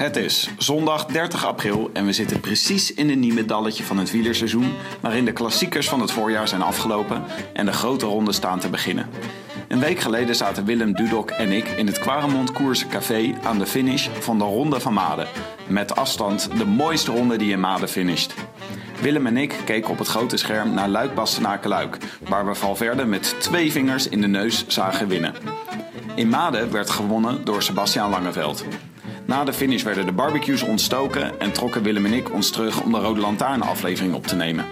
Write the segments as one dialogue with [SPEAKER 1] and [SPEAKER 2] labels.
[SPEAKER 1] Het is zondag 30 april en we zitten precies in een nieuwe dalletje van het wielerseizoen, waarin de klassiekers van het voorjaar zijn afgelopen en de grote ronde staan te beginnen. Een week geleden zaten Willem Dudok en ik in het Quaremont Koerse Café aan de finish van de Ronde van Maden. Met afstand de mooiste ronde die in Maden finisht. Willem en ik keken op het grote scherm naar Luik Bastenaken-Luik, waar we Valverde met twee vingers in de neus zagen winnen. In Maden werd gewonnen door Sebastian Langeveld. Na de finish werden de barbecues ontstoken en trokken Willem en ik ons terug om de Rode Lantaarn aflevering op te nemen.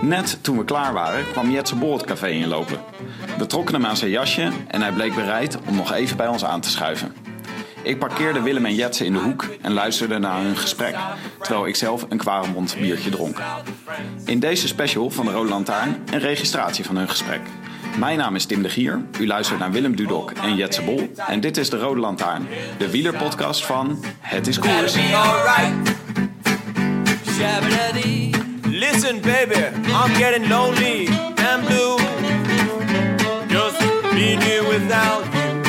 [SPEAKER 1] Net toen we klaar waren kwam Jetse Bol het café inlopen. We trokken hem aan zijn jasje en hij bleek bereid om nog even bij ons aan te schuiven. Ik parkeerde Willem en Jetse in de hoek en luisterde naar hun gesprek, terwijl ik zelf een kwaremond biertje dronk. In deze special van de Rode Lantaarn een registratie van hun gesprek. Mijn naam is Tim de Gier, u luistert naar Willem Dudok en Jetse Bol en dit is de Rode Lantaarn, de wielerpodcast van Het is Koers.
[SPEAKER 2] be. Listen, baby, I'm getting lonely and blue. Just being here without you.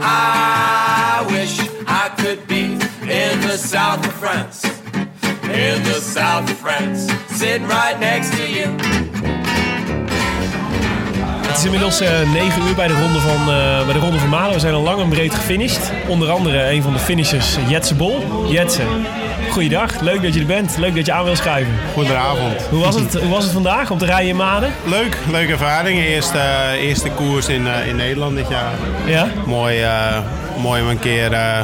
[SPEAKER 2] I wish I could be in the south of France. In the south of France. Sitting right next to you.
[SPEAKER 3] Is inmiddels eh 9 uur bij de, ronde van, eh, bij de Ronde van Malen. We zijn al lang en breed gefinished. Onder andere een van de finishers, Jetse Bol. Jetse, goeiedag. Leuk dat je er bent. Leuk dat je aan wil schuiven.
[SPEAKER 4] Goedenavond.
[SPEAKER 3] Hoe was het, hoe was het vandaag om te rijden in Maden?
[SPEAKER 4] Leuk, leuke ervaring. Eerste, eh, eerste koers in, in Nederland dit jaar.
[SPEAKER 3] Ja?
[SPEAKER 4] Mooi, mooi om een keer... eh,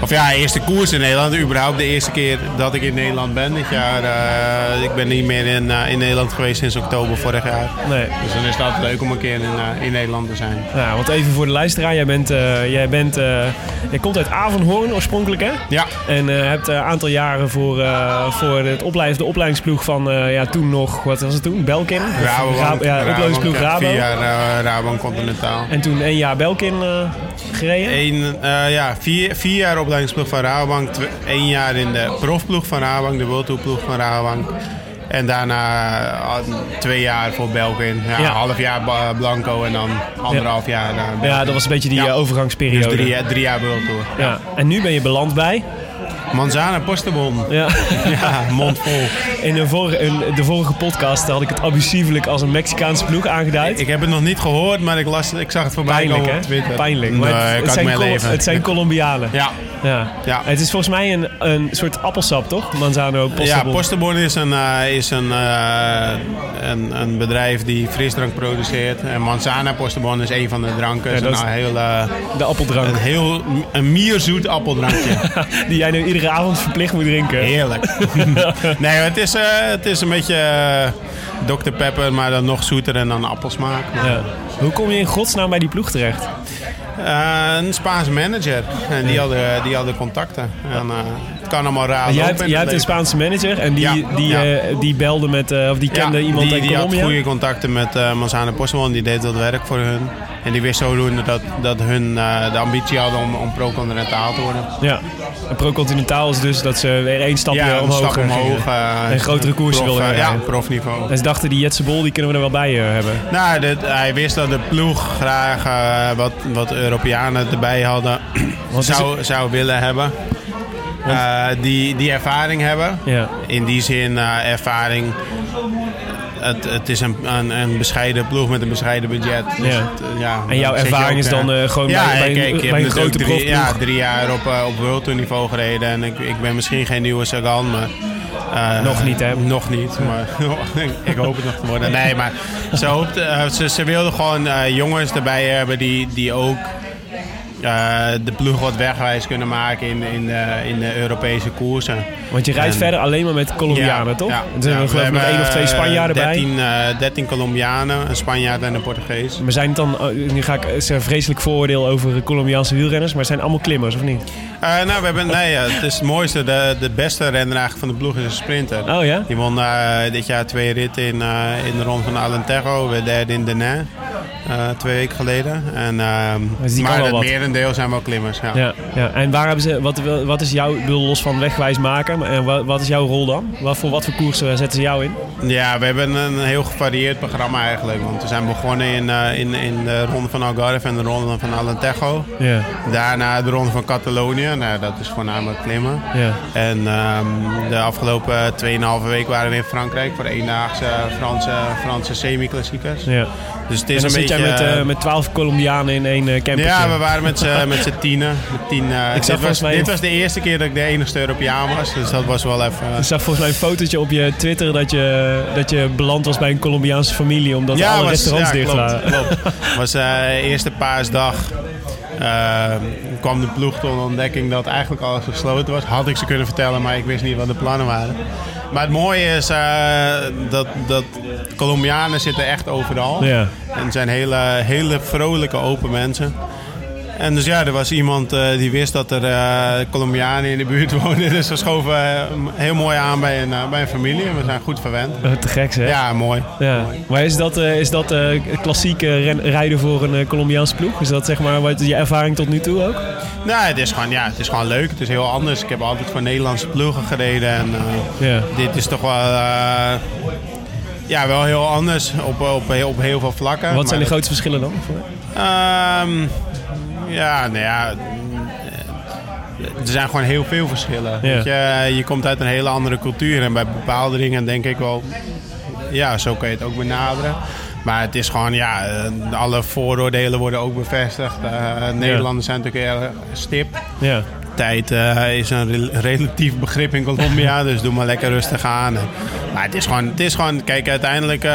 [SPEAKER 4] of ja, eerste koers in Nederland. Überhaupt de eerste keer dat ik in Nederland ben dit jaar. Eh, ik ben niet meer in, eh, in Nederland geweest sinds oktober vorig jaar.
[SPEAKER 3] Nee.
[SPEAKER 4] Dus dan is het altijd leuk om een keer in, in Nederland te zijn.
[SPEAKER 3] Nou, want even voor de luisteraar. Jij, bent, jij, bent, jij komt uit Avanhoorn oorspronkelijk, hè?
[SPEAKER 4] Ja,
[SPEAKER 3] En hebt een aantal jaren voor, voor het opleid, de opleidingsploeg van, ja, toen nog, wat was het toen? Belkin?
[SPEAKER 4] Rabobank.
[SPEAKER 3] Rabo- ja, opleidingsploeg Rabo.
[SPEAKER 4] Vier jaar eh, Rabobank Continentaal.
[SPEAKER 3] En toen één jaar Belkin gereden.
[SPEAKER 4] Eén, eh, ja, vier, vier jaar opleidingsploeg van Rabobank. één jaar in de profploeg van Rabobank, de World Tour ploeg van Rabobank. En daarna eh, twee jaar voor Belkin. Ja,
[SPEAKER 3] Ja.
[SPEAKER 4] Half jaar Blanco en dan anderhalf jaar Belkin.
[SPEAKER 3] Ja, dat was een beetje die
[SPEAKER 4] Ja.
[SPEAKER 3] eh, overgangsperiode.
[SPEAKER 4] Dus drie, jaar- drie jaar World Tour.
[SPEAKER 3] Ja. En nu ben je beland bij.
[SPEAKER 4] Manzana Postebon.
[SPEAKER 3] Ja.
[SPEAKER 4] Ja, mondvol.
[SPEAKER 3] In de vorige, in de vorige podcast had ik het abusievelijk als een Mexicaanse ploeg aangeduid.
[SPEAKER 4] Ik heb het nog niet gehoord, maar ik, las, ik zag het voorbij
[SPEAKER 3] Pijnlijk, hè? Pijnlijk.
[SPEAKER 4] Nee,
[SPEAKER 3] het, zijn Col- het zijn Colombianen.
[SPEAKER 4] Ja,
[SPEAKER 3] Ja.
[SPEAKER 4] Ja.
[SPEAKER 3] Het is volgens mij een, een soort appelsap, toch? Manzano
[SPEAKER 4] Ja,
[SPEAKER 3] Postobon.
[SPEAKER 4] Postebon is, een, eh, is een, eh, een, een bedrijf die frisdrank produceert. En Manzana Postebon is een van de dranken.
[SPEAKER 3] Ja, dat
[SPEAKER 4] is een heel, eh,
[SPEAKER 3] De appeldrank.
[SPEAKER 4] een heel een mierzoet appeldrankje.
[SPEAKER 3] die jij nu iedere avond verplicht moet drinken.
[SPEAKER 4] Heerlijk. nee, het is, het is een beetje Dr. Pepper, maar dan nog zoeter en dan appelsmaak.
[SPEAKER 3] Ja. Hoe kom je in godsnaam bij die ploeg terecht?
[SPEAKER 4] Eh, een Spaanse manager. En die hadden, die hadden contacten. En, eh, het kan allemaal raar
[SPEAKER 3] jij hebt, jij hebt een. Spaanse manager en die,
[SPEAKER 4] Ja,
[SPEAKER 3] die,
[SPEAKER 4] ja.
[SPEAKER 3] eh, die belde met, of die kende iemand
[SPEAKER 4] die,
[SPEAKER 3] in
[SPEAKER 4] die had
[SPEAKER 3] Colombia.
[SPEAKER 4] goede contacten met Manzana Postman. Die deed dat werk voor hun. En die wist zodoende dat, dat hun eh, de ambitie hadden om, om pro-continentaal te worden.
[SPEAKER 3] Ja. En Pro-Continentaal is dus dat ze weer één stapje
[SPEAKER 4] ja, een
[SPEAKER 3] omhoog
[SPEAKER 4] stap
[SPEAKER 3] gingen.
[SPEAKER 4] omhoog. eh,
[SPEAKER 3] En grotere koersen
[SPEAKER 4] prof,
[SPEAKER 3] wilden
[SPEAKER 4] eh, Ja, profniveau.
[SPEAKER 3] En ze dachten, die Jetse Bol, die kunnen we er wel bij eh, hebben.
[SPEAKER 4] Nou, dit- hij wist dat de ploeg graag eh, wat, wat Europeanen erbij hadden. Zou, zou willen hebben. Eh, die, die ervaring hebben.
[SPEAKER 3] Ja.
[SPEAKER 4] In die zin eh, ervaring. Het, het is een, een, een bescheiden ploeg met een bescheiden budget. Dus
[SPEAKER 3] Ja.
[SPEAKER 4] het, eh, ja,
[SPEAKER 3] En jouw ervaring
[SPEAKER 4] ook,
[SPEAKER 3] is dan,
[SPEAKER 4] eh,
[SPEAKER 3] eh, gewoon
[SPEAKER 4] ja,
[SPEAKER 3] bij- bij
[SPEAKER 4] kijk,
[SPEAKER 3] een
[SPEAKER 4] natuurlijk
[SPEAKER 3] grote
[SPEAKER 4] drie. Ja, drie jaar op, eh, op World Tour niveau gereden. En ik, ik ben misschien geen nieuwe Sagan, maar Eh,
[SPEAKER 3] Nog niet, hè?
[SPEAKER 4] Nog niet, maar ik hoop het nog te worden. Nee, maar ze, eh, ze, ze wilden gewoon eh, jongens erbij hebben die, die ook eh, de ploeg wat wegwijs kunnen maken in, in, de- in de Europese koersen.
[SPEAKER 3] Want je rijdt
[SPEAKER 4] En-
[SPEAKER 3] verder alleen maar met Colombianen, toch?
[SPEAKER 4] Ja,
[SPEAKER 3] En er zijn
[SPEAKER 4] ja,
[SPEAKER 3] er geloof ik
[SPEAKER 4] we
[SPEAKER 3] nog één of twee
[SPEAKER 4] hebben,
[SPEAKER 3] Spanjaarden bij.
[SPEAKER 4] 13, eh 13 Colombianen, een Spanjaard en een Portugees.
[SPEAKER 3] Maar zijn het dan, oh, nu ga ik een vreselijk vooroordeel over Colombiaanse wielrenners, maar het zijn allemaal klimmers, of niet?
[SPEAKER 4] Eh, nou, we hebben, nee, het is het mooiste. De, de beste renner eigenlijk van de ploeg is een sprinter.
[SPEAKER 3] Oh ja?
[SPEAKER 4] Die won eh, dit jaar twee ritten in, eh, in de ronde van Alentejo. We derde in Denain. Eh twee weken geleden. En,
[SPEAKER 3] Dus kan
[SPEAKER 4] maar het merendeel zijn wel klimmers. Ja.
[SPEAKER 3] Ja, ja. En waar hebben ze, wat, wat is jouw, los van wegwijs maken, maar, wat, wat is jouw rol dan? Wat, voor wat voor koersen zetten ze jou in?
[SPEAKER 4] Ja, we hebben een heel gevarieerd programma eigenlijk. Want we zijn begonnen in, eh, in, in de ronde van Algarve en de ronde van Alentejo. Daarna de ronde van Catalonië. Nou, dat is voornamelijk klimmen. En ehm, de afgelopen 2,5 week waren we in Frankrijk voor de eendaagse Franse, Franse semi-klassiekers. Dus het
[SPEAKER 3] En
[SPEAKER 4] is
[SPEAKER 3] dan
[SPEAKER 4] een
[SPEAKER 3] zit
[SPEAKER 4] beetje...
[SPEAKER 3] jij met, eh,
[SPEAKER 4] eh,
[SPEAKER 3] met 12 Colombianen in één camper.
[SPEAKER 4] ja, we waren met z'n tienen. Met tien, eh, dit, was,
[SPEAKER 3] mij-
[SPEAKER 4] dit was de eerste keer dat ik de enigste Europeaan was. Dus dat was wel even...
[SPEAKER 3] Ik zag volgens mij een fotootje op je Twitter dat je, dat je beland was bij een Colombiaanse familie omdat alle
[SPEAKER 4] was-
[SPEAKER 3] restaurants
[SPEAKER 4] ja,
[SPEAKER 3] dicht
[SPEAKER 4] klopt,
[SPEAKER 3] waren.
[SPEAKER 4] klopt. was eh eerste paasdag. eh, kwam de ploeg tot de ontdekking dat eigenlijk alles gesloten was. Had ik ze kunnen vertellen, maar ik wist niet wat de plannen waren. Maar het mooie is eh, dat, dat Colombianen zitten echt overal.
[SPEAKER 3] Ja.
[SPEAKER 4] En zijn hele, hele vrolijke, open mensen. En dus ja, er was iemand eh, die wist dat er eh, Colombianen in de buurt woonden. Dus we schoven eh, heel mooi aan bij een, bij een familie. En we zijn goed verwend.
[SPEAKER 3] Te gek zeg.
[SPEAKER 4] Ja, mooi.
[SPEAKER 3] Ja. Maar is dat, is dat klassieke ren- rijden voor een Colombiaanse ploeg? Is dat zeg maar wat, je ervaring tot nu toe ook?
[SPEAKER 4] Nou, het is, gewoon, ja, het is gewoon leuk. Het is heel anders. Ik heb altijd voor Nederlandse ploegen gereden. En
[SPEAKER 3] Ja.
[SPEAKER 4] dit is toch wel, ja, wel heel anders op, op, heel- op heel veel vlakken.
[SPEAKER 3] Wat zijn de grootste verschillen dan?
[SPEAKER 4] Ehm, ja, nou ja. Er zijn gewoon heel veel verschillen. Weet je, je komt uit een hele andere cultuur. En bij bepaalde dingen denk ik wel... Ja, zo kan je het ook benaderen. Maar het is gewoon, ja, eh, alle vooroordelen worden ook bevestigd. Eh, Nederlanders zijn natuurlijk erg stip.
[SPEAKER 3] Ja.
[SPEAKER 4] Tijd eh, is een rel- relatief begrip in Colombia, dus doe maar lekker rustig aan. En- Maar het is gewoon, het is gewoon kijk, uiteindelijk eh,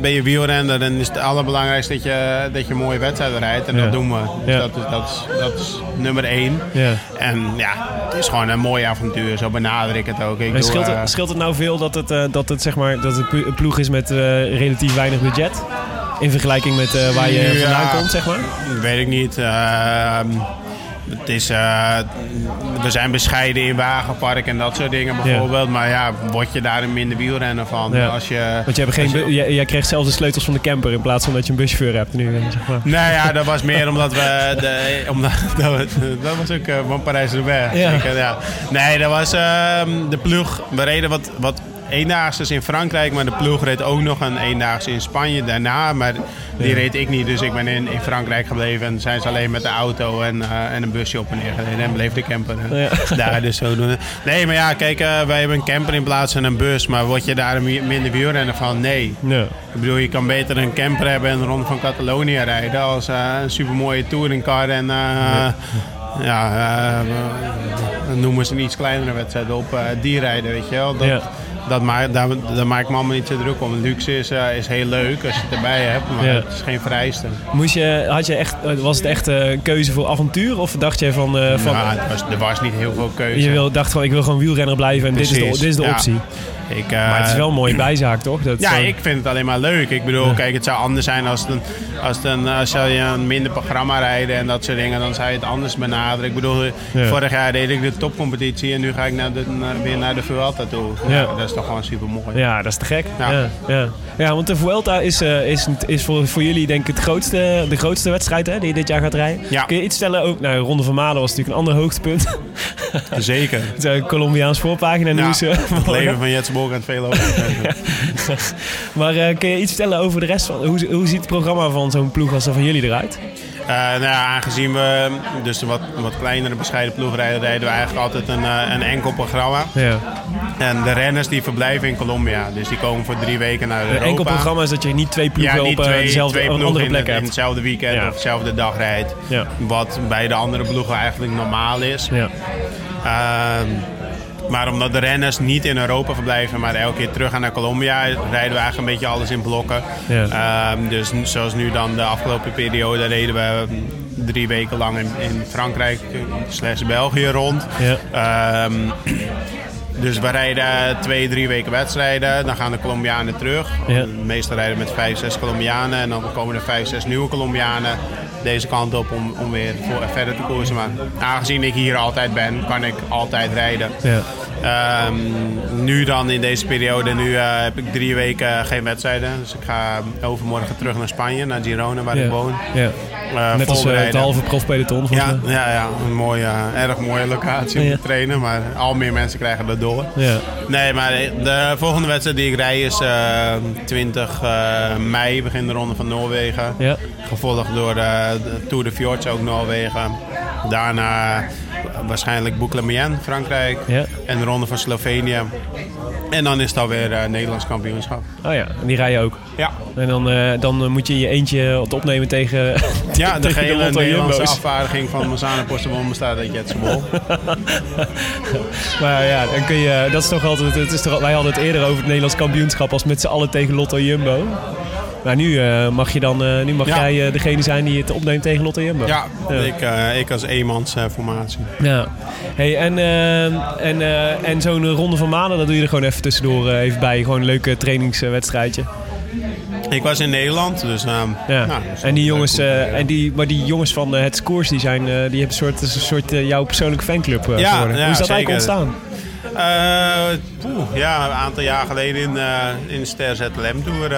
[SPEAKER 4] ben je wielrenner en is het allerbelangrijkste dat je, dat je een mooie wedstrijd rijdt. En
[SPEAKER 3] Ja.
[SPEAKER 4] dat doen we. Dus
[SPEAKER 3] Ja.
[SPEAKER 4] dat, is, dat, is, dat is nummer één.
[SPEAKER 3] Ja.
[SPEAKER 4] En ja, het is gewoon een mooi avontuur, zo benader ik het ook. Ik doe,
[SPEAKER 3] scheelt,
[SPEAKER 4] eh,
[SPEAKER 3] het, scheelt het nou veel dat het, eh, dat het, zeg maar, dat het een ploeg is met eh, relatief weinig budget? In vergelijking met eh, waar je vandaan komt, zeg maar?
[SPEAKER 4] Weet ik niet. Het is, eh, we zijn bescheiden in wagenpark en dat soort dingen bijvoorbeeld. Maar ja, word je daar een minder wielrenner van?
[SPEAKER 3] Ja.
[SPEAKER 4] Als je,
[SPEAKER 3] Want je hebt geen,
[SPEAKER 4] je-
[SPEAKER 3] jij, jij krijgt zelfs de sleutels van de camper in plaats van dat je een buschauffeur hebt nu. eh, Zeg maar.
[SPEAKER 4] Nou ja, dat was meer omdat we. De, omdat, dat, we- dat was ook eh, van Parijs-Roubaix.
[SPEAKER 3] Ja.
[SPEAKER 4] Ja. Nee, dat was ehm, de ploeg. We reden wat, wat eendaagses in Frankrijk, maar de ploeg reed ook nog een eendaagse in Spanje daarna. Maar die reed ik niet, dus ik ben in, in Frankrijk gebleven. En zijn ze alleen met de auto en, eh, en een busje op en neer gereden. En bleef de camper eh,
[SPEAKER 3] Ja.
[SPEAKER 4] daar dus zo doen. Nee, maar ja, kijk, eh, wij hebben een camper in plaats van een bus. Maar word je daar een mi- minder wielrenner van? Nee. Ik bedoel, je kan beter een camper hebben en de Ronde van Catalonië rijden als eh, een supermooie touringcar en eh, ja, eh, noemen ze een iets kleinere wedstrijd op, die rijden, weet je wel. Dat,
[SPEAKER 3] Ja.
[SPEAKER 4] Dat maakt, daar, daar maak ik me allemaal niet zo druk om. Luxe is, eh, is heel leuk als je het erbij hebt, maar
[SPEAKER 3] Ja.
[SPEAKER 4] het is geen vereiste.
[SPEAKER 3] Moest je, had je echt, eh, was het echt eh, een keuze voor avontuur? Of dacht je van, van
[SPEAKER 4] Ja, was, er was niet heel veel keuze.
[SPEAKER 3] je wil, dacht van ik wil gewoon wielrenner blijven en dit is de, dit is de
[SPEAKER 4] ja. Ik, eh,
[SPEAKER 3] Maar het is wel een mooie bijzaak, toch? Dat,
[SPEAKER 4] Ja,
[SPEAKER 3] eh,
[SPEAKER 4] ik vind het alleen maar leuk. Ik bedoel, kijk, het zou anders zijn als, een, als, een, als je een minder programma rijden en dat soort dingen. Dan zou je het anders benaderen. Ik bedoel,
[SPEAKER 3] Ja.
[SPEAKER 4] vorig jaar deed ik de topcompetitie en nu ga ik naar de, naar- weer naar de Vuelta toe.
[SPEAKER 3] Ja.
[SPEAKER 4] Ja. dat is toch gewoon super mooi.
[SPEAKER 3] Ja, dat is te gek. Ja.
[SPEAKER 4] Ja.
[SPEAKER 3] Ja, ja. want de Vuelta is, eh, is, is voor, voor jullie denk ik het grootste, de grootste wedstrijd hè, die je dit jaar gaat rijden.
[SPEAKER 4] Ja.
[SPEAKER 3] Kun je iets stellen? Ook, nou, Ronde van Malen was natuurlijk een ander hoogtepunt.
[SPEAKER 4] Zeker.
[SPEAKER 3] Het Colombiaans voorpagina
[SPEAKER 4] Ja,
[SPEAKER 3] nieuws. eh,
[SPEAKER 4] het leven van Jetse Bolk en veel over.
[SPEAKER 3] maar eh, kun je iets vertellen over de rest van... Hoe, hoe ziet het programma van zo'n ploeg als dat van jullie eruit?
[SPEAKER 4] Eh, nou ja, aangezien we dus een wat, wat kleinere bescheiden ploeg rijden, rijden we eigenlijk altijd een, eh, een enkel programma.
[SPEAKER 3] Ja.
[SPEAKER 4] En de renners die verblijven in Colombia. Dus die komen voor drie weken naar Europa.
[SPEAKER 3] Een enkel programma is dat je niet twee ploegen
[SPEAKER 4] ja, niet
[SPEAKER 3] op
[SPEAKER 4] twee,
[SPEAKER 3] dezelfde,
[SPEAKER 4] twee ploegen
[SPEAKER 3] andere plek
[SPEAKER 4] in
[SPEAKER 3] hebt.
[SPEAKER 4] hetzelfde weekend
[SPEAKER 3] Ja.
[SPEAKER 4] of dezelfde dag rijdt. Wat bij de andere ploegen eigenlijk normaal is.
[SPEAKER 3] Ja.
[SPEAKER 4] Maar omdat de renners niet in Europa verblijven, maar elke keer terug gaan naar Colombia, rijden we eigenlijk een beetje alles in blokken.
[SPEAKER 3] Ja.
[SPEAKER 4] Ehm, dus zoals nu dan de afgelopen periode reden we drie weken lang in, in Frankrijk slash België rond.
[SPEAKER 3] Ja.
[SPEAKER 4] Ehm, dus we rijden twee, drie weken wedstrijden. Dan gaan de Colombianen terug.
[SPEAKER 3] Ja.
[SPEAKER 4] Meestal rijden we met vijf, zes Colombianen. En dan komen er vijf, zes nieuwe Colombianen deze kant op om, om weer voor, verder te koersen. Maar aangezien ik hier altijd ben, kan ik altijd rijden.
[SPEAKER 3] Ja.
[SPEAKER 4] Ehm, nu dan in deze periode, nu eh, heb ik drie weken geen wedstrijden. Dus ik ga overmorgen terug naar Spanje, naar Girona, waar
[SPEAKER 3] Ja.
[SPEAKER 4] ik woon.
[SPEAKER 3] Ja.
[SPEAKER 4] Eh,
[SPEAKER 3] Net als eh, het halve profpeloton
[SPEAKER 4] Ja, ja, ja, een mooie, eh, erg mooie locatie om te trainen. Maar al meer mensen krijgen dat door.
[SPEAKER 3] Ja.
[SPEAKER 4] Nee, maar de volgende wedstrijd die ik rij is eh, 20 eh, mei, begin de Ronde van Noorwegen. Gevolgd door eh, de Tour de Fjords, ook Noorwegen. Daarna waarschijnlijk Boucle Frankrijk.
[SPEAKER 3] Ja.
[SPEAKER 4] En de Ronde van Slovenië. En dan is het alweer eh Nederlands kampioenschap.
[SPEAKER 3] Oh ja, en die rij je ook.
[SPEAKER 4] Ja,
[SPEAKER 3] En dan, eh, dan eh, moet je je eentje wat opnemen tegen,
[SPEAKER 4] ja de
[SPEAKER 3] tegen
[SPEAKER 4] hele
[SPEAKER 3] Lotto
[SPEAKER 4] Nederlandse
[SPEAKER 3] Jumbo's.
[SPEAKER 4] afvaardiging van Mazana Postebon bestaat uit Jetse Bol.
[SPEAKER 3] Maar ja, dan kun je, dat is toch altijd, het is toch, wij hadden het eerder over het Nederlands kampioenschap als met z'n allen tegen Lotto Jumbo. Maar nu eh, mag, je dan, eh, nu mag
[SPEAKER 4] Ja.
[SPEAKER 3] jij eh, degene zijn die het opneemt tegen Lotto Jumbo.
[SPEAKER 4] Ja,
[SPEAKER 3] Ja.
[SPEAKER 4] Ik, ik als eenmans eh, formatie.
[SPEAKER 3] Ja. Hey, en en, en zo'n ronde van maanden, dat doe je er gewoon even tussendoor even bij. Gewoon een leuke trainingswedstrijdje.
[SPEAKER 4] Ik was in Nederland, dus... ehm,
[SPEAKER 3] Ja.
[SPEAKER 4] nou,
[SPEAKER 3] en die jongens, en die, maar die jongens van het Scores, die, zijn, die hebben een soort, een soort jouw persoonlijke fanclub
[SPEAKER 4] Ja,
[SPEAKER 3] geworden. Hoe is dat
[SPEAKER 4] zeker.
[SPEAKER 3] eigenlijk ontstaan?
[SPEAKER 4] Eh, poeh, ja, een aantal jaar geleden in, in de Ster ZLM Tour.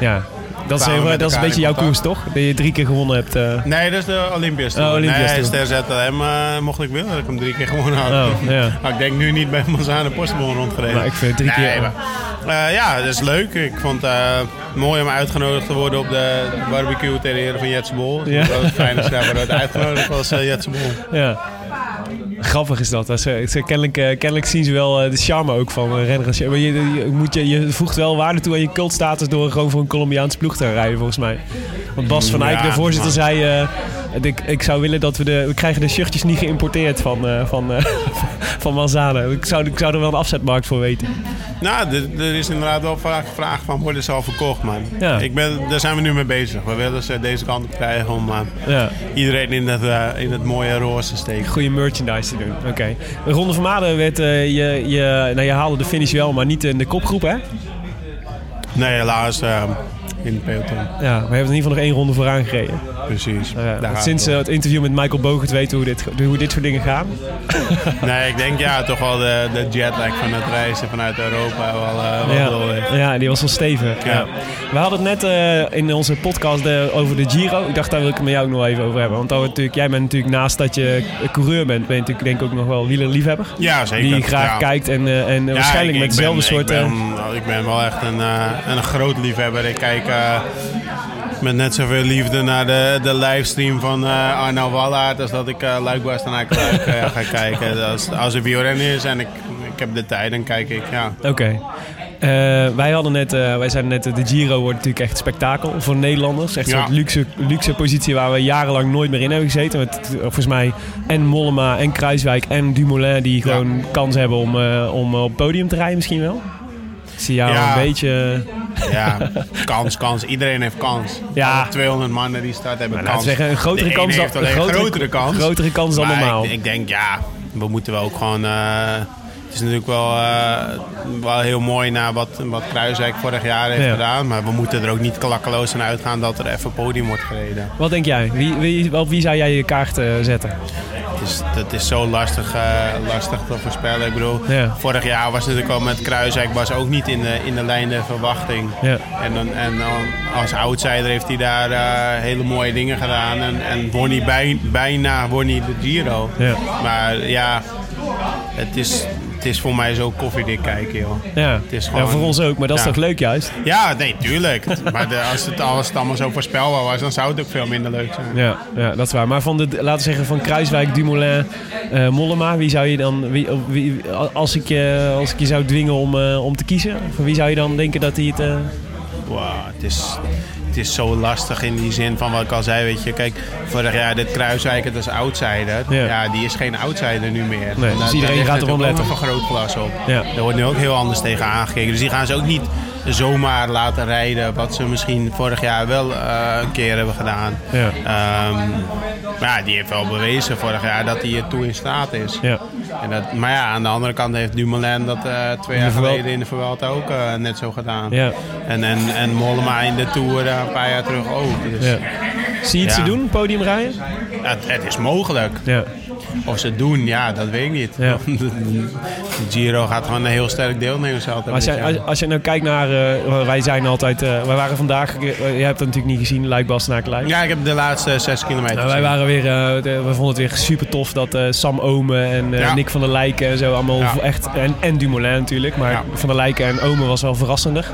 [SPEAKER 3] Ja. Dat is, dat is een beetje jouw koers, toch? Dat je drie keer gewonnen hebt. eh.
[SPEAKER 4] nee, dat is de Olympias Tour.
[SPEAKER 3] Oh, Olympias
[SPEAKER 4] nee,
[SPEAKER 3] Tour.
[SPEAKER 4] ZLM eh, mocht ik willen dat ik hem drie keer gewonnen had.
[SPEAKER 3] Oh, ja.
[SPEAKER 4] Maar ik denk nu niet bij Mazane Postbon rondgereden.
[SPEAKER 3] Maar ik vind drie
[SPEAKER 4] nee,
[SPEAKER 3] keer...
[SPEAKER 4] maar, eh, ja, dat is leuk. Ik vond het mooi om uitgenodigd te worden op de barbecue ter ere van Jetse Bol.
[SPEAKER 3] Ja.
[SPEAKER 4] Dat was fijn dat wordt uitgenodigd was Jetse Bol.
[SPEAKER 3] Ja. Grappig is dat. ze, ze, kennelijk, eh, kennelijk zien ze wel eh, de charme ook van renners. Maar je, je, moet je, je voegt wel waarde toe aan je cultstatus door gewoon voor een Colombiaans ploeg te rijden, volgens mij. Want Bas van Eyck, de voorzitter, zei... ik, ik zou willen dat we de... We krijgen de shirtjes niet geïmporteerd van, eh van, eh, van Manzana. Ik zou, ik zou er wel een afzetmarkt voor weten.
[SPEAKER 4] Nou, er- er is inderdaad wel vaak gevraagd van worden ze al verkocht, man.
[SPEAKER 3] Ja.
[SPEAKER 4] Ik ben, daar zijn we nu mee bezig. We willen ze deze kant op krijgen om eh,
[SPEAKER 3] Ja.
[SPEAKER 4] iedereen in het, in het mooie roze te steken.
[SPEAKER 3] Goede merchandise te doen. Oké. De Ronde van Maden werd... je, je, nou, je haalde de finish wel, maar niet in de kopgroep, hè?
[SPEAKER 4] Nee, helaas in het peloton.
[SPEAKER 3] Ja, we hebben in ieder geval nog één ronde vooraan gereden.
[SPEAKER 4] Precies.
[SPEAKER 3] Ja, sinds
[SPEAKER 4] het
[SPEAKER 3] eh, het interview met Michael Bogert weten hoe dit, hoe dit soort dingen gaan.
[SPEAKER 4] Nee, ik denk ja, toch wel de, de jetlag van het reizen vanuit Europa wel, eh wel
[SPEAKER 3] Ja, die was wel stevig. Ja.
[SPEAKER 4] Ja.
[SPEAKER 3] We hadden het net eh, in onze podcast over de Giro. Ik dacht, daar wil ik het met jou ook nog even over hebben. Want dan natuurlijk, jij bent natuurlijk naast dat je coureur bent, ben je natuurlijk denk ik ook nog wel wielerliefhebber.
[SPEAKER 4] Ja, zeker.
[SPEAKER 3] Die graag
[SPEAKER 4] Ja.
[SPEAKER 3] kijkt en, en waarschijnlijk
[SPEAKER 4] ik-
[SPEAKER 3] met dezelfde soort...
[SPEAKER 4] Ik ben, ik ben wel echt een, een groot liefhebber. Ik kijk met net zoveel liefde naar de, de livestream van eh Arno Wallaert... als dat ik uh, Luik Bastenaak Luik eh, ga kijken. Als, als er wielrennen is en ik, ik heb de tijd, dan kijk ik, ja.
[SPEAKER 3] Oké. Eh, wij hadden net, eh, wij zeiden net, eh, de Giro wordt natuurlijk echt spektakel voor Nederlanders. Echt
[SPEAKER 4] Ja.
[SPEAKER 3] zo'n luxe, luxe positie waar we jarenlang nooit meer in hebben gezeten. Met eh, volgens mij en Mollema en Kruiswijk en Dumoulin die gewoon kans hebben om, eh, om op podium te rijden misschien wel. Ik zie jou
[SPEAKER 4] Ja.
[SPEAKER 3] een beetje...
[SPEAKER 4] Ja, kans, kans. Iedereen heeft kans.
[SPEAKER 3] Ja.
[SPEAKER 4] Alle 200 mannen die start hebben
[SPEAKER 3] Nou,
[SPEAKER 4] kans.
[SPEAKER 3] zeggen, een grotere kans dan- een grotere-
[SPEAKER 4] grotere kans.
[SPEAKER 3] grotere kans dan
[SPEAKER 4] Maar
[SPEAKER 3] normaal.
[SPEAKER 4] Ik, ik denk, ja, we moeten wel ook gewoon... eh, het is natuurlijk wel, eh, wel heel mooi naar wat, wat Kruiswijk vorig jaar heeft
[SPEAKER 3] Ja.
[SPEAKER 4] gedaan. Maar we moeten er ook niet klakkeloos aan uitgaan dat er even podium wordt gereden.
[SPEAKER 3] Wat denk jij? Wie, wie, op wie zou jij je kaart eh, zetten?
[SPEAKER 4] Het is, het is zo lastig, eh, lastig te voorspellen. Ik bedoel,
[SPEAKER 3] Ja.
[SPEAKER 4] vorig jaar was het natuurlijk al met Kruiswijk was ook niet in de, in de lijn der verwachting.
[SPEAKER 3] Ja.
[SPEAKER 4] En, dan, en dan als outsider heeft hij daar eh, hele mooie dingen gedaan. En, en won hij bij, bijna won hij de Giro.
[SPEAKER 3] Ja.
[SPEAKER 4] Maar ja, het is, het is voor mij zo koffiedik kijken, joh.
[SPEAKER 3] Ja.
[SPEAKER 4] Het is
[SPEAKER 3] ja, voor ons ook, maar dat is
[SPEAKER 4] Ja.
[SPEAKER 3] toch leuk juist?
[SPEAKER 4] Ja, nee, tuurlijk. maar de, als, het, als het allemaal zo voorspelbaar was, dan zou het ook veel minder leuk zijn.
[SPEAKER 3] Ja, ja, dat is waar. Maar van de, laten we zeggen, van Kruiswijk, Dumoulin, eh, Mollema, wie zou je dan, wie, wie, als, ik je, als ik je zou dwingen om, eh, om te kiezen, van wie zou je dan denken dat hij het...
[SPEAKER 4] Wow, het is, het is zo lastig in die zin van wat ik al zei. Weet je, kijk, vorig jaar dit Kruiswijk het als outsider.
[SPEAKER 3] Ja.
[SPEAKER 4] Ja. die is geen outsider nu meer.
[SPEAKER 3] Nee, dus iedereen gaat
[SPEAKER 4] ook
[SPEAKER 3] letten.
[SPEAKER 4] nog een vergrootglas op.
[SPEAKER 3] Ja.
[SPEAKER 4] Daar wordt nu ook heel anders tegen aangekeken. Dus die gaan ze ook niet zomaar laten rijden. Wat ze misschien vorig jaar wel eh, een keer hebben gedaan.
[SPEAKER 3] Ja.
[SPEAKER 4] Ehm, maar ja, die heeft wel bewezen vorig jaar dat hij er toe in staat is.
[SPEAKER 3] Ja.
[SPEAKER 4] En dat, maar ja, aan de andere kant heeft Dumoulin dat eh, twee jaar geleden in de Vuelta ook eh, net zo gedaan.
[SPEAKER 3] Ja.
[SPEAKER 4] En, en, en Mollema in de Tour een paar jaar terug ook. Dus
[SPEAKER 3] Ja. Zie je het
[SPEAKER 4] Ja.
[SPEAKER 3] ze doen, podium rijden?
[SPEAKER 4] het, het is mogelijk.
[SPEAKER 3] Ja.
[SPEAKER 4] Of ze het doen, ja, dat weet ik niet.
[SPEAKER 3] Ja.
[SPEAKER 4] de Giro gaat gewoon een heel sterk deelnemersveld hebben.
[SPEAKER 3] Als je,
[SPEAKER 4] dit
[SPEAKER 3] als, als je nou kijkt naar... eh, wij zijn altijd... eh, wij waren vandaag... eh, je hebt het natuurlijk niet gezien, Luik Bastenaken
[SPEAKER 4] Ja, ik heb de laatste zes kilometer
[SPEAKER 3] Nou, wij waren weer, we vonden het weer super tof dat Sam Omen en
[SPEAKER 4] Ja.
[SPEAKER 3] Nick van der Lijken en zo allemaal
[SPEAKER 4] Ja.
[SPEAKER 3] echt. En, en Dumoulin natuurlijk, maar van der Lijken en Omen was wel verrassender.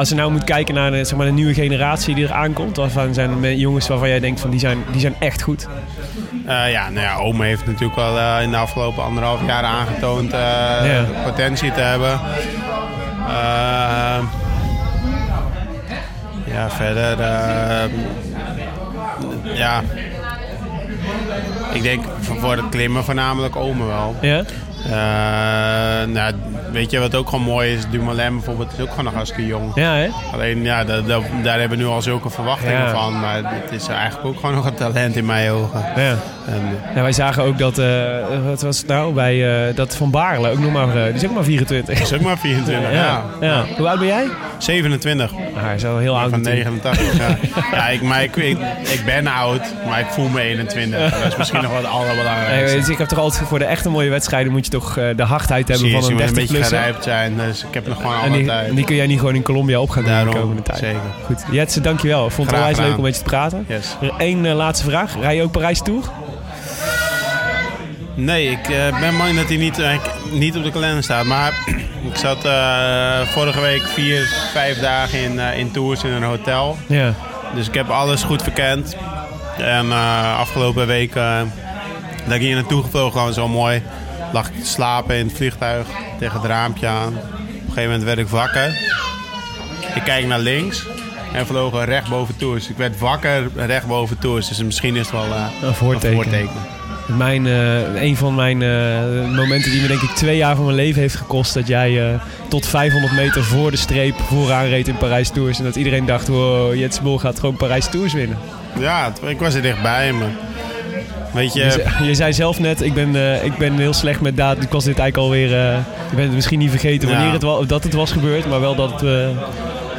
[SPEAKER 3] Als je nou moet kijken naar de, zeg maar, de nieuwe generatie die er aankomt, waarvan zijn er jongens waarvan jij denkt van die zijn, die zijn echt goed.
[SPEAKER 4] Eh, ja, nou ja, Ome heeft natuurlijk wel eh, in de afgelopen anderhalf jaar aangetoond eh,
[SPEAKER 3] Ja.
[SPEAKER 4] potentie te hebben. Eh, ja, verder. eh, ja. Ik denk voor voor het klimmen voornamelijk Ome wel.
[SPEAKER 3] Ja?
[SPEAKER 4] Eh, nou, weet je wat ook gewoon mooi is? Dumoulin bijvoorbeeld is ook gewoon nog hartstikke jong.
[SPEAKER 3] Ja, hè?
[SPEAKER 4] Alleen ja, da- da- daar hebben we nu al zulke verwachtingen
[SPEAKER 3] Ja.
[SPEAKER 4] van. Maar het is eigenlijk ook gewoon nog een talent in mijn ogen.
[SPEAKER 3] Ja.
[SPEAKER 4] En,
[SPEAKER 3] Ja, wij zagen ook dat, eh, wat was het nou, bij uh, dat Van Baarle, ook nog maar, die is ook maar 24.
[SPEAKER 4] is ook maar 24, ja.
[SPEAKER 3] ja. Hoe oud ben jij?
[SPEAKER 4] 27.
[SPEAKER 3] Ah, hij is wel heel oud
[SPEAKER 4] Van
[SPEAKER 3] natuurlijk.
[SPEAKER 4] 89, ja. ja ik, maar ik, ik, ik ben oud, maar ik voel me 21. Dat is misschien nog
[SPEAKER 3] Nee,
[SPEAKER 4] allerbelangrijkste.
[SPEAKER 3] dus ik heb toch altijd voor de echte mooie wedstrijden moet je toch eh, de hardheid hebben
[SPEAKER 4] Zie je,
[SPEAKER 3] van een
[SPEAKER 4] je een
[SPEAKER 3] 30
[SPEAKER 4] beetje
[SPEAKER 3] plus.
[SPEAKER 4] gerijpt zijn, dus ik heb nog gewoon alle
[SPEAKER 3] die,
[SPEAKER 4] tijd.
[SPEAKER 3] en die kun jij niet gewoon in Colombia op gaan doen de komende tijd.
[SPEAKER 4] zeker.
[SPEAKER 3] Goed. Jetse, dankjewel. Ik vond het onwijs leuk om met je te praten.
[SPEAKER 4] Yes.
[SPEAKER 3] Eén eh, laatste vraag. Rij je ook Parijs Tour?
[SPEAKER 4] Nee, ik eh, ben bang dat hij niet, eh, niet op de kalender staat. Maar ik zat eh, vorige week vier, vijf dagen in, eh, in tours in een hotel.
[SPEAKER 3] Ja.
[SPEAKER 4] Dus ik heb alles goed verkend. En eh, afgelopen week eh, dat ik hier naartoe gevlogen, gewoon zo mooi. Lag ik te slapen in het vliegtuig tegen het raampje aan. Op een gegeven moment werd ik wakker. Ik kijk naar links en vlogen recht boven tours. Ik werd wakker recht boven tours. Dus misschien is het wel eh,
[SPEAKER 3] Een voorteken.
[SPEAKER 4] een voorteken.
[SPEAKER 3] Mijn, eh, een van mijn eh, momenten die me denk ik twee jaar van mijn leven heeft gekost. Dat jij tot 500 meter voor de streep vooraan reed in Parijs Tours. En dat iedereen dacht, wow, Jetse Bol gaat gewoon Parijs Tours winnen.
[SPEAKER 4] Ja, ik was er dichtbij, maar weet je...
[SPEAKER 3] Je, zei- je zei zelf net, ik ben, eh, ik ben heel slecht met datum. Ik was dit eigenlijk alweer... eh je bent het misschien niet vergeten wanneer
[SPEAKER 4] Ja.
[SPEAKER 3] het dat het was gebeurd. Maar wel dat het... eh,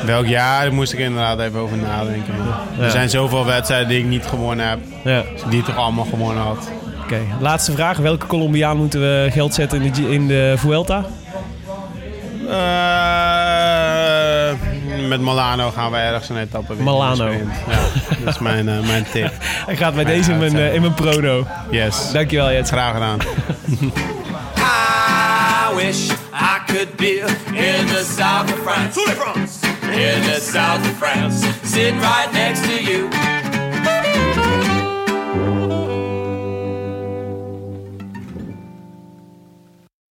[SPEAKER 4] Welk jaar, daar moest ik inderdaad even over nadenken.
[SPEAKER 3] Ja.
[SPEAKER 4] Er zijn zoveel wedstrijden die ik niet gewonnen heb.
[SPEAKER 3] ja.
[SPEAKER 4] Die ik toch allemaal gewonnen had.
[SPEAKER 3] Oké, laatste vraag. Welke Colombiaan moeten we geld zetten in de, in de Vuelta?
[SPEAKER 4] Eh, met Molano gaan we ergens een etappe winnen.
[SPEAKER 3] Milano.
[SPEAKER 4] Ja, dat is mijn, eh, mijn tip.
[SPEAKER 3] Hij gaat bij deze in mijn, eh, in mijn prono.
[SPEAKER 4] Yes.
[SPEAKER 3] Dankjewel, Jets.
[SPEAKER 4] Graag gedaan.
[SPEAKER 2] I wish I could be in the south of France. In the south of France. Sitting right next to you.